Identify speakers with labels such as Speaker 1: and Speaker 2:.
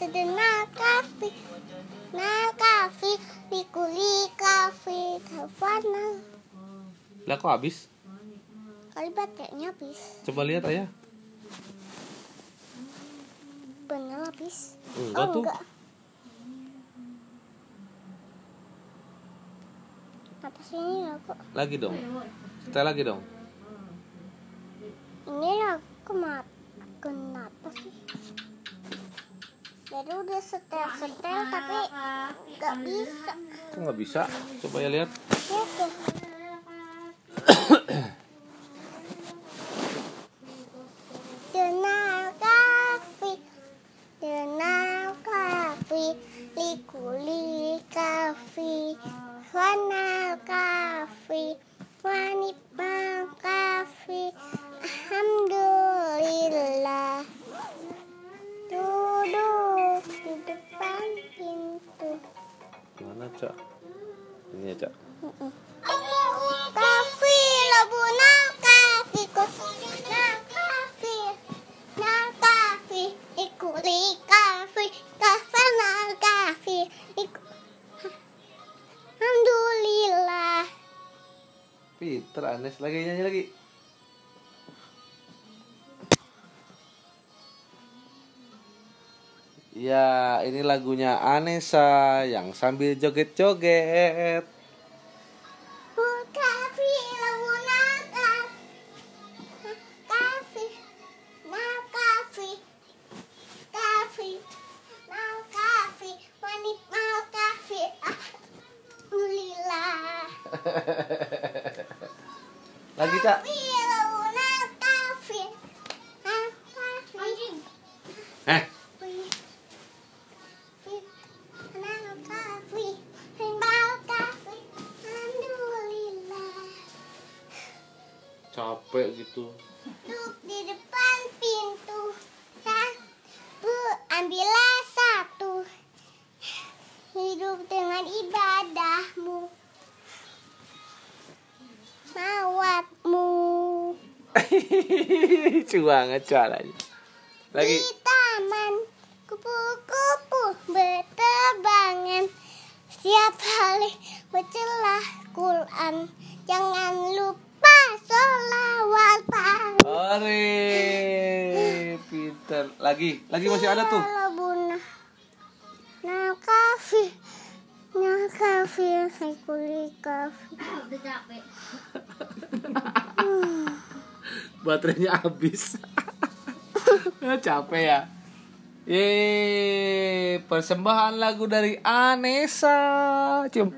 Speaker 1: kafir Kesedena kafir Na kafir Likuli kafir Kafana
Speaker 2: Lah kok habis?
Speaker 1: Kali baterainya habis
Speaker 2: Coba lihat ayah.
Speaker 1: Bener habis
Speaker 2: Enggak
Speaker 1: oh,
Speaker 2: tuh.
Speaker 1: enggak Apa sih ini aku
Speaker 2: Lagi dong. Setel lagi dong.
Speaker 1: Ini aku mat Kenapa sih Jadi udah setel-setel tapi nggak bisa
Speaker 2: Kok nggak bisa? Coba ya lihat.
Speaker 1: Likuli kafi, wanal kafi, wanipal kafi, alhamdulillah.
Speaker 2: Cak? Ini ya cak.
Speaker 1: Kafi labuna kafi kusina kafi na kafi ikuli kafi kafana kafi iku Alhamdulillah
Speaker 2: Pinter Anes lagi nyanyi lagi. Ya, ini lagunya Anessa yang sambil joget-joget.
Speaker 1: Kafi labuna
Speaker 2: capek gitu.
Speaker 1: Duduk di depan pintu. Bu, ambillah satu. Hidup dengan ibadahmu. Mawatmu.
Speaker 2: Lucu banget caranya. Lagi.
Speaker 1: Di taman kupu-kupu berterbangan Setiap hari bacalah Quran Jangan
Speaker 2: Ore, pinter. Lagi, lagi masih ada tuh.
Speaker 1: Nah kafi Nah kafi Haikuli kafi
Speaker 2: Baterainya habis. Capek ya. Yeay, persembahan lagu dari Anessa. Cium.